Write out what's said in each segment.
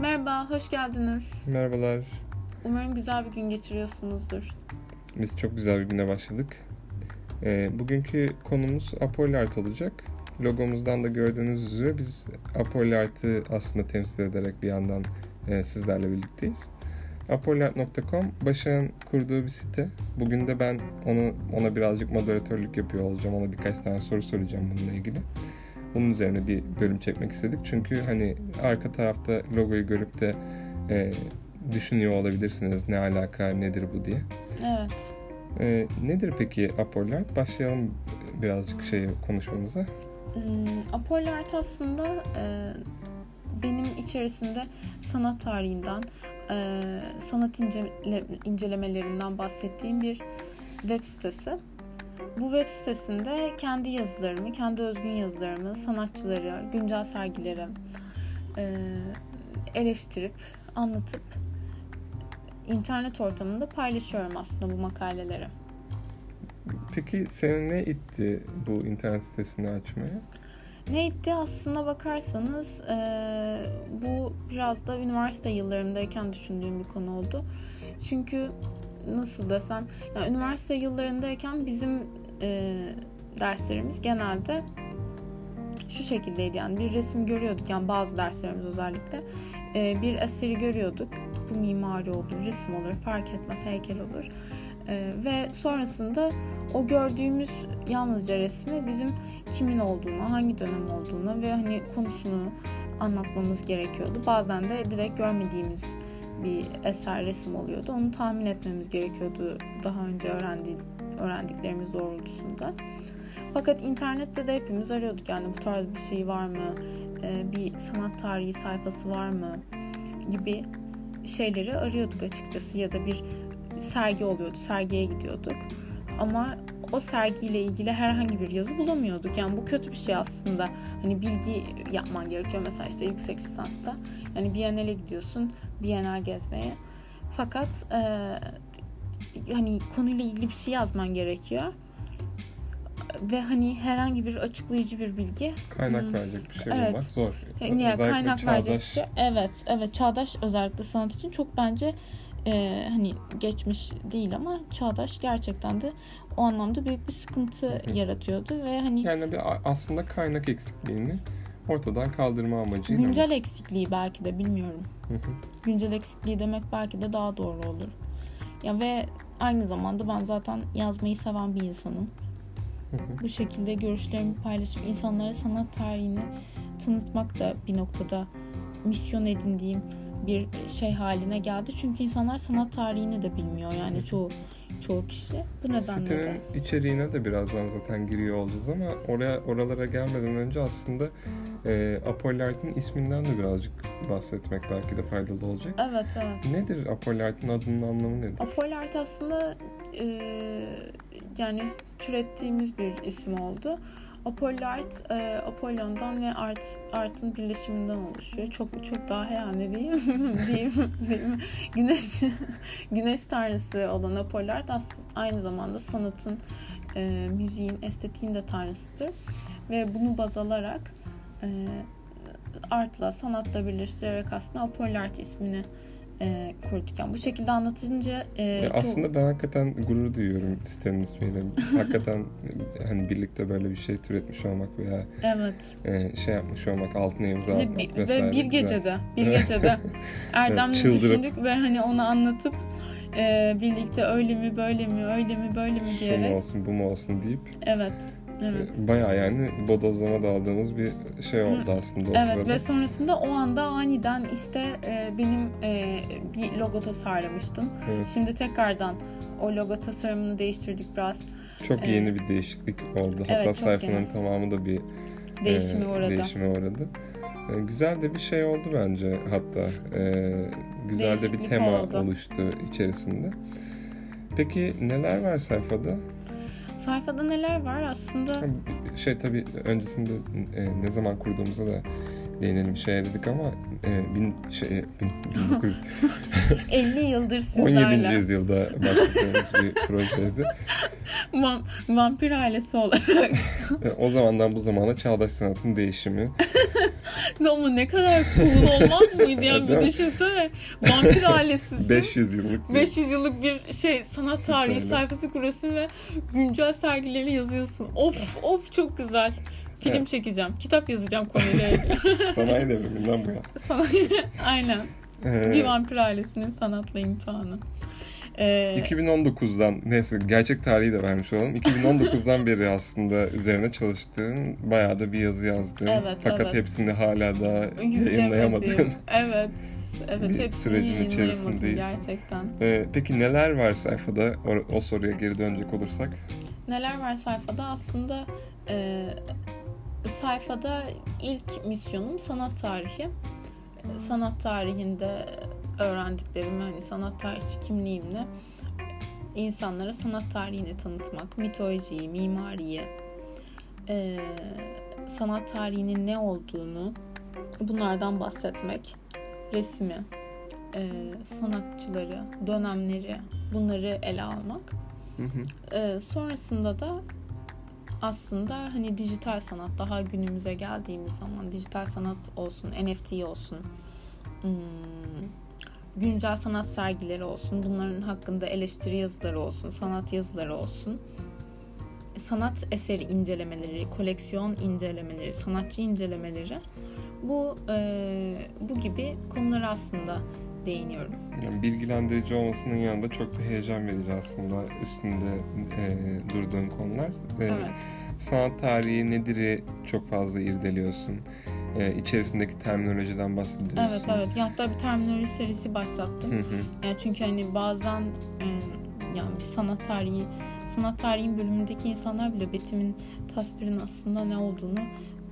Merhaba, hoş geldiniz. Merhabalar. Umarım güzel bir gün geçiriyorsunuzdur. Biz çok güzel bir güne başladık. Ee, bugünkü konumuz Apollart olacak. Logomuzdan da gördüğünüz üzere biz Apollart'ı aslında temsil ederek bir yandan e, sizlerle birlikteyiz. Apollart.com Başak'ın kurduğu bir site. Bugün de ben onu ona birazcık moderatörlük yapıyor olacağım. Ona birkaç tane soru soracağım bununla ilgili. Bunun üzerine bir bölüm çekmek istedik. Çünkü hani arka tarafta logoyu görüp de e, düşünüyor olabilirsiniz ne alaka nedir bu diye. Evet. E, nedir peki Apollart? Başlayalım birazcık şey konuşmamıza. Hmm, Apollart aslında e, benim içerisinde sanat tarihinden, e, sanat incele, incelemelerinden bahsettiğim bir web sitesi. Bu web sitesinde kendi yazılarımı, kendi özgün yazılarımı, sanatçıları, güncel sergileri e, eleştirip, anlatıp internet ortamında paylaşıyorum aslında bu makaleleri. Peki seni ne itti bu internet sitesini açmaya? Ne itti aslına bakarsanız e, bu biraz da üniversite yıllarımdayken düşündüğüm bir konu oldu. Çünkü nasıl desem, yani üniversite yıllarındayken bizim e, derslerimiz genelde şu şekildeydi. Yani bir resim görüyorduk yani bazı derslerimiz özellikle. E, bir eseri görüyorduk. Bu mimari olur resim olur fark etmez heykel olur. E, ve sonrasında o gördüğümüz yalnızca resmi bizim kimin olduğunu hangi dönem olduğunu ve hani konusunu anlatmamız gerekiyordu. Bazen de direkt görmediğimiz bir eser resim oluyordu onu tahmin etmemiz gerekiyordu daha önce öğrendi, öğrendiklerimiz doğrultusunda. Fakat internette de hepimiz arıyorduk yani bu tarz bir şey var mı, ee, bir sanat tarihi sayfası var mı gibi şeyleri arıyorduk açıkçası ya da bir sergi oluyordu, sergiye gidiyorduk. Ama o sergiyle ilgili herhangi bir yazı bulamıyorduk. Yani bu kötü bir şey aslında. Hani bilgi yapman gerekiyor mesela işte yüksek lisansta. Yani Biennale gidiyorsun, Biennale gezmeye. Fakat e, hani konuyla ilgili bir şey yazman gerekiyor ve hani herhangi bir açıklayıcı bir bilgi kaynak hmm. verecek bir şey evet. bulmak zor. Yani özellikle kaynak çağdaş... verecek bir şey. Evet, evet çağdaş özellikle sanat için çok bence e, hani geçmiş değil ama çağdaş gerçekten de o anlamda büyük bir sıkıntı Hı-hı. yaratıyordu ve hani yani bir aslında kaynak eksikliğini ortadan kaldırma amacıyla. Güncel eksikliği belki de bilmiyorum. Hı-hı. Güncel eksikliği demek belki de daha doğru olur. Ya ve aynı zamanda ben zaten yazmayı seven bir insanım. Bu şekilde görüşlerimi paylaşıp insanlara sanat tarihini tanıtmak da bir noktada misyon edindiğim bir şey haline geldi. Çünkü insanlar sanat tarihini de bilmiyor yani çoğu çoğu kişi. Bu nedenle Sitenin de. içeriğine de birazdan zaten giriyor olacağız ama oraya oralara gelmeden önce aslında e, Apollart'ın isminden de birazcık bahsetmek belki de faydalı olacak. Evet evet. Nedir Apollart'ın adının anlamı nedir? Apollart aslında e, yani türettiğimiz bir isim oldu. Apollart, e, Apollon'dan ve Art, Art'ın birleşiminden oluşuyor. Çok çok daha yani diyeyim, diyeyim, diyeyim. Güneş güneş tanrısı olan Apollart aynı zamanda sanatın, e, müziğin, estetiğin de tanrısıdır. Ve bunu baz alarak e, artla, sanatla birleştirerek aslında Apollart ismini e, kurduk. Yani bu şekilde anlatınca e, ya çok... aslında ben hakikaten gurur duyuyorum sitenin ismiyle. hakikaten hani birlikte böyle bir şey türetmiş olmak veya evet. e, şey yapmış olmak, altına imza atmak ve, vesaire. Ve bir gecede, bir gecede Erdem'le düşündük ve hani onu anlatıp e, birlikte öyle mi böyle mi öyle mi böyle mi diyerek. Şu mu olsun bu mu olsun deyip. Evet. Evet. Bayağı yani bodozlama da aldığımız bir şey oldu aslında o evet, sırada. ve sonrasında o anda aniden işte e, benim e, bir logo tasarlamıştım. Evet. Şimdi tekrardan o logo tasarımını değiştirdik biraz. Çok ee, yeni bir değişiklik oldu. Hatta evet, sayfanın yeni. tamamı da bir değişime e, uğradı. Değişime uğradı. E, güzel de bir şey oldu bence hatta. E, güzel de bir tema oldu. oluştu içerisinde. Peki neler var sayfada? Sayfada neler var aslında? Şey tabii öncesinde e, ne zaman kurduğumuza da değinelim şey dedik ama e, bin, şey, bin, 1900... 50 yıldır sizlerle. 17. yüzyılda başladığımız bir projeydi. Vam, vampir ailesi olarak. O zamandan bu zamana çağdaş sanatın değişimi. Ama ne kadar cool olmaz mıydı yani bir düşünsene. Vampir ailesi. 500 yıllık. 500 yıllık bir şey sanat tarihi sayfası kuruyorsun ve güncel sergileri yazıyorsun. Of of çok güzel. Film evet. çekeceğim. Kitap yazacağım konuyla ilgili. Sanayi devriminden bu ya. Sanayi, aynen. Ee, bir vampir ailesinin sanatla imtihanı. Ee, 2019'dan neyse gerçek tarihi de vermiş olalım. 2019'dan beri aslında üzerine çalıştığın bayağı da bir yazı yazdın. Evet, Fakat evet. hepsini hala da yayınlayamadın. Evet. Evet, bir sürecin içerisindeyiz. Gerçekten. Ee, peki neler var sayfada? O, o soruya geri dönecek olursak. Neler var sayfada? Aslında e, sayfada ilk misyonum sanat tarihi. Sanat tarihinde öğrendiklerimi hani sanat tarihçi kimliğimle insanlara sanat tarihini tanıtmak, mitolojiyi, mimariyi, e, sanat tarihinin ne olduğunu bunlardan bahsetmek, resmi, e, sanatçıları, dönemleri bunları ele almak. Hı hı. E, sonrasında da aslında hani dijital sanat daha günümüze geldiğimiz zaman dijital sanat olsun, NFT olsun, hmm, güncel sanat sergileri olsun, bunların hakkında eleştiri yazıları olsun, sanat yazıları olsun, sanat eseri incelemeleri, koleksiyon incelemeleri, sanatçı incelemeleri bu e, bu gibi konular aslında değiniyorum. Yani bilgilendirici olmasının yanında çok da heyecan verici aslında üstünde e, durduğun konular. E, evet. Sanat tarihi nedir'i çok fazla irdeliyorsun e, içerisindeki terminolojiden bahsediyorsun. Evet evet. Ya hatta bir terminoloji serisi başlattım. Hı hı. Yani çünkü hani bazen e, yani bir sanat tarihi sanat tarihin bölümündeki insanlar bile Betim'in tasvirin aslında ne olduğunu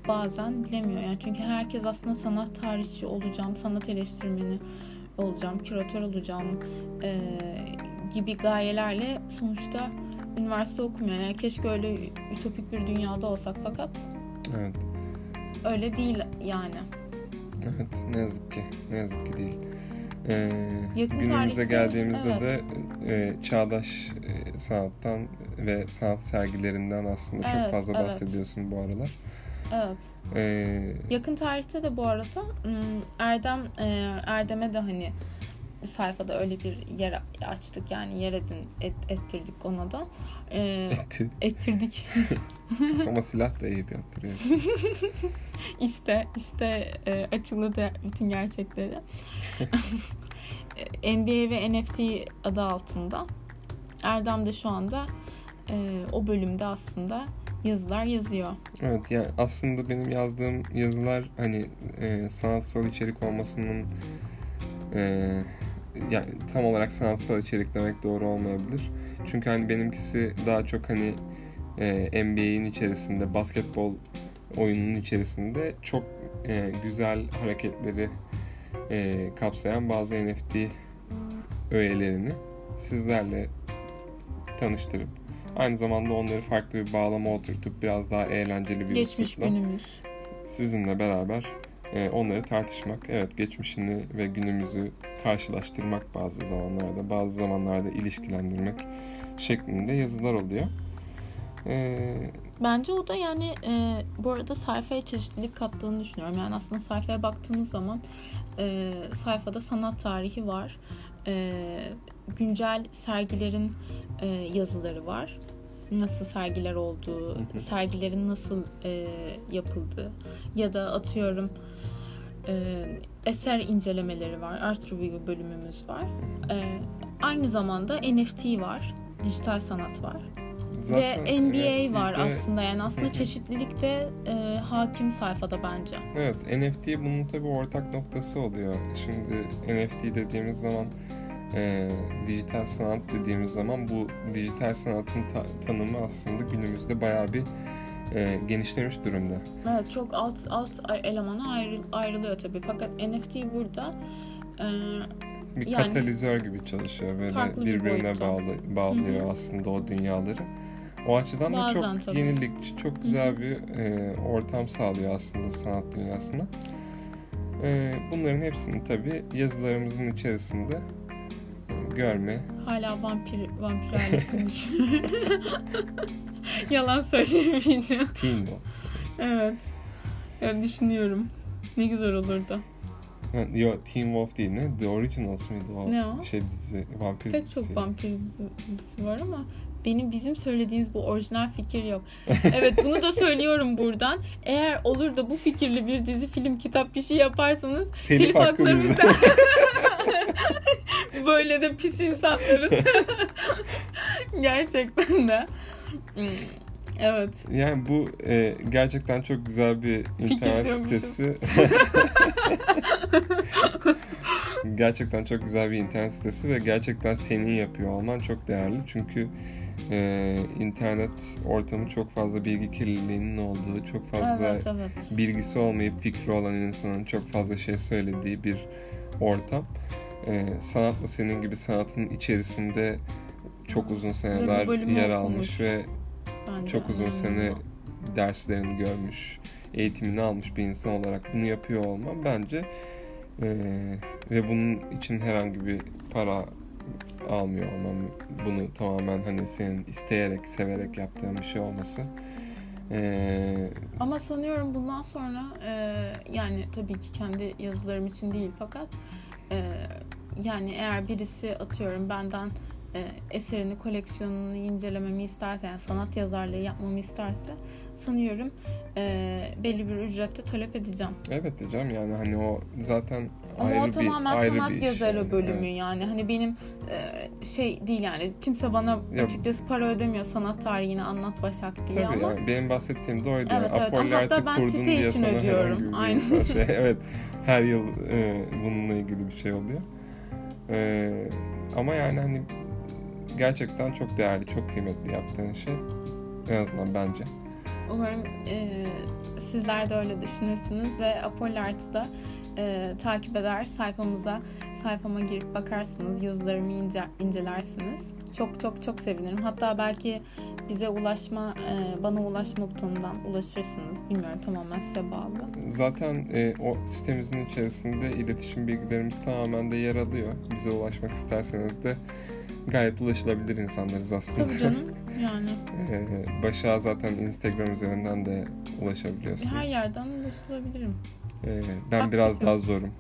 bazen bilemiyor. Yani çünkü herkes aslında sanat tarihçi olacağım, sanat eleştirmeni olacağım, küratör olacağım e, gibi gayelerle sonuçta üniversite okumuyor. Yani keşke öyle ütopik bir dünyada olsak fakat evet öyle değil yani. Evet ne yazık ki ne yazık ki değil. Ee, Yakın günümüze tarihte, geldiğimizde evet. de e, çağdaş e, sanattan ve sanat sergilerinden aslında evet, çok fazla evet. bahsediyorsun bu aralar. Evet. Ee, Yakın tarihte de bu arada Erdem e, Erdem'e de hani sayfada öyle bir yer açtık yani yer edin et, ettirdik ona da. Ee, ettirdik. Ettirdik. Ama silah da iyi yaptırıyor. İşte işte e, açıkladı bütün gerçekleri. NBA ve NFT adı altında. Erdem de şu anda e, o bölümde aslında yazılar yazıyor. Evet yani aslında benim yazdığım yazılar hani e, sanatsal içerik olmasının e, yani tam olarak sanatsal içerik demek doğru olmayabilir. Çünkü hani benimkisi daha çok hani e, NBA'in içerisinde basketbol oyunun içerisinde çok e, güzel hareketleri e, kapsayan bazı NFT öğelerini sizlerle tanıştırıp aynı zamanda onları farklı bir bağlama oturtup biraz daha eğlenceli bir Geçmiş günümüz. sizinle beraber e, onları tartışmak, evet geçmişini ve günümüzü karşılaştırmak bazı zamanlarda, bazı zamanlarda ilişkilendirmek şeklinde yazılar oluyor. Ee, Bence o da yani e, bu arada sayfaya çeşitlilik kattığını düşünüyorum. Yani aslında sayfaya baktığınız zaman e, sayfada sanat tarihi var. E, güncel sergilerin e, yazıları var. Nasıl sergiler olduğu, sergilerin nasıl e, yapıldığı ya da atıyorum e, eser incelemeleri var. Art Review bölümümüz var. E, aynı zamanda NFT var. Dijital sanat var. Zaten Ve NBA var aslında yani aslında çeşitlilik de e, hakim sayfada bence. Evet NFT bunun tabii ortak noktası oluyor. Şimdi NFT dediğimiz zaman e, dijital sanat dediğimiz zaman bu dijital sanatın ta- tanımı aslında günümüzde bayağı bir e, genişlemiş durumda. Evet çok alt alt elemana ayrı, ayrılıyor tabii fakat NFT burada e, bir yani, katalizör gibi çalışıyor böyle birbirine bir bağlı bağlıyor Hı-hı. aslında o dünyaları. O açıdan Bazen da çok tabii. yenilikçi, çok güzel bir e, ortam sağlıyor aslında sanat dünyasına. E, bunların hepsini tabii yazılarımızın içerisinde e, görme. Hala vampir vampir ailesini Yalan söylemeyeceğim. Teen Evet. Yani düşünüyorum. ne güzel olurdu. Yo Teen Wolf değil ne? The Originals mıydı o? Ne o? Şey dizi, vampir Pek dizisi. çok vampir dizi- dizisi var ama benim bizim söylediğimiz bu orijinal fikir yok. Evet bunu da söylüyorum buradan. Eğer olur da bu fikirli bir dizi, film, kitap bir şey yaparsanız Telif telif bizde. böyle de pis insanlarız. Gerçekten de. Hmm, Evet. Yani bu e, gerçekten çok güzel bir internet sitesi. gerçekten çok güzel bir internet sitesi ve gerçekten senin yapıyor olman çok değerli. Çünkü e, internet ortamı çok fazla bilgi kirliliğinin olduğu, çok fazla Evet, evet. bilgisi olmayıp fikri olan insanın çok fazla şey söylediği bir ortam. Ee, sanatla senin gibi sanatın içerisinde çok uzun seneler yer okumuş. almış ve Bence çok uzun sene derslerini görmüş, eğitimini almış bir insan olarak bunu yapıyor olmam bence ee, ve bunun için herhangi bir para almıyor olmam bunu tamamen hani senin isteyerek severek yaptığın bir şey olması ee, Ama sanıyorum bundan sonra e, yani tabii ki kendi yazılarım için değil fakat e, yani eğer birisi atıyorum benden e, eserini, koleksiyonunu incelememi isterse yani sanat yazarlığı yapmamı isterse sanıyorum e, belli bir ücrette talep edeceğim. Evet diyeceğim yani hani o zaten Ama ayrı o tamamen bir sanat yazarı yani. bölümü Evet. yani hani benim e, şey değil yani kimse bana Ya- açıkçası para ödemiyor sanat tarihini anlat Başak diye Tabii ama yani benim bahsettiğim de oydu. Evet, yani. evet. Apollo artık ben site diye için ödüyorum. Aynen. Şey, evet her yıl e, bununla ilgili bir şey oluyor. E, ama yani hani gerçekten çok değerli, çok kıymetli yaptığın şey. En azından bence. Umarım e, sizler de öyle düşünürsünüz ve Apollo Art'ı da e, takip eder sayfamıza sayfama girip bakarsınız yazılarımı ince, incelersiniz. Çok çok çok sevinirim. Hatta belki bize ulaşma e, bana ulaşma butonundan ulaşırsınız. Bilmiyorum tamamen size bağlı. Zaten e, o sitemizin içerisinde iletişim bilgilerimiz tamamen de yer alıyor. Bize ulaşmak isterseniz de gayet ulaşılabilir insanlarız aslında. Tabii canım yani Ee, Başak'a zaten Instagram üzerinden de ulaşabiliyorsunuz. her yerden ulaşılabilirim. Ee, ben biraz daha zorum.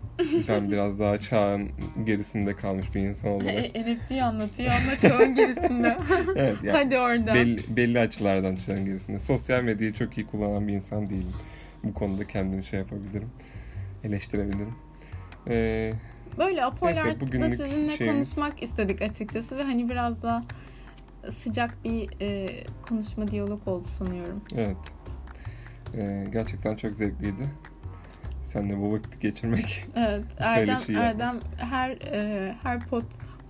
ben biraz daha çağın gerisinde kalmış bir insan olarak. NFT'yi anlatıyor ama çoğun gerisinde. evet yani Hadi orada. belli, belli açılardan çağın gerisinde. Sosyal medyayı çok iyi kullanan bir insan değilim. Bu konuda kendimi şey yapabilirim. Eleştirebilirim. Ee, Böyle bugünlük sizinle şeyimiz- konuşmak istedik açıkçası ve hani biraz daha sıcak bir e, konuşma diyalog oldu sanıyorum. evet. Ee, gerçekten çok zevkliydi. Seninle bu vakti geçirmek. Evet, Erdem Söyleşi yapmak. Erdem her e, her pod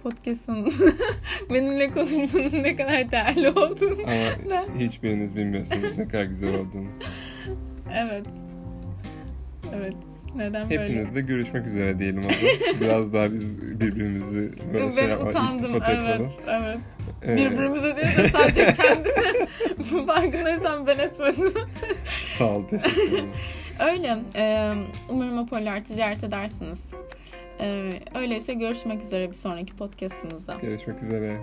podcast sonunda benimle konuşmanın ne kadar değerli olduğunu. Ama Ben- hiçbiriniz bilmiyorsunuz ne kadar güzel olduğunu. Evet. Evet. Neden böyle? Hepinizle görüşmek üzere diyelim o. Biraz daha biz birbirimizi böyle ben şey utandım. Evet, etmeden. evet. Ee, Birbirimize değil de sadece kendine. Farkındaysan ben etmedim. Sağ ol, teşekkür ederim. Öyle. Ee, umarım Apollo Art'ı ziyaret edersiniz. Ee, öyleyse görüşmek üzere bir sonraki podcastımızda. Görüşmek üzere.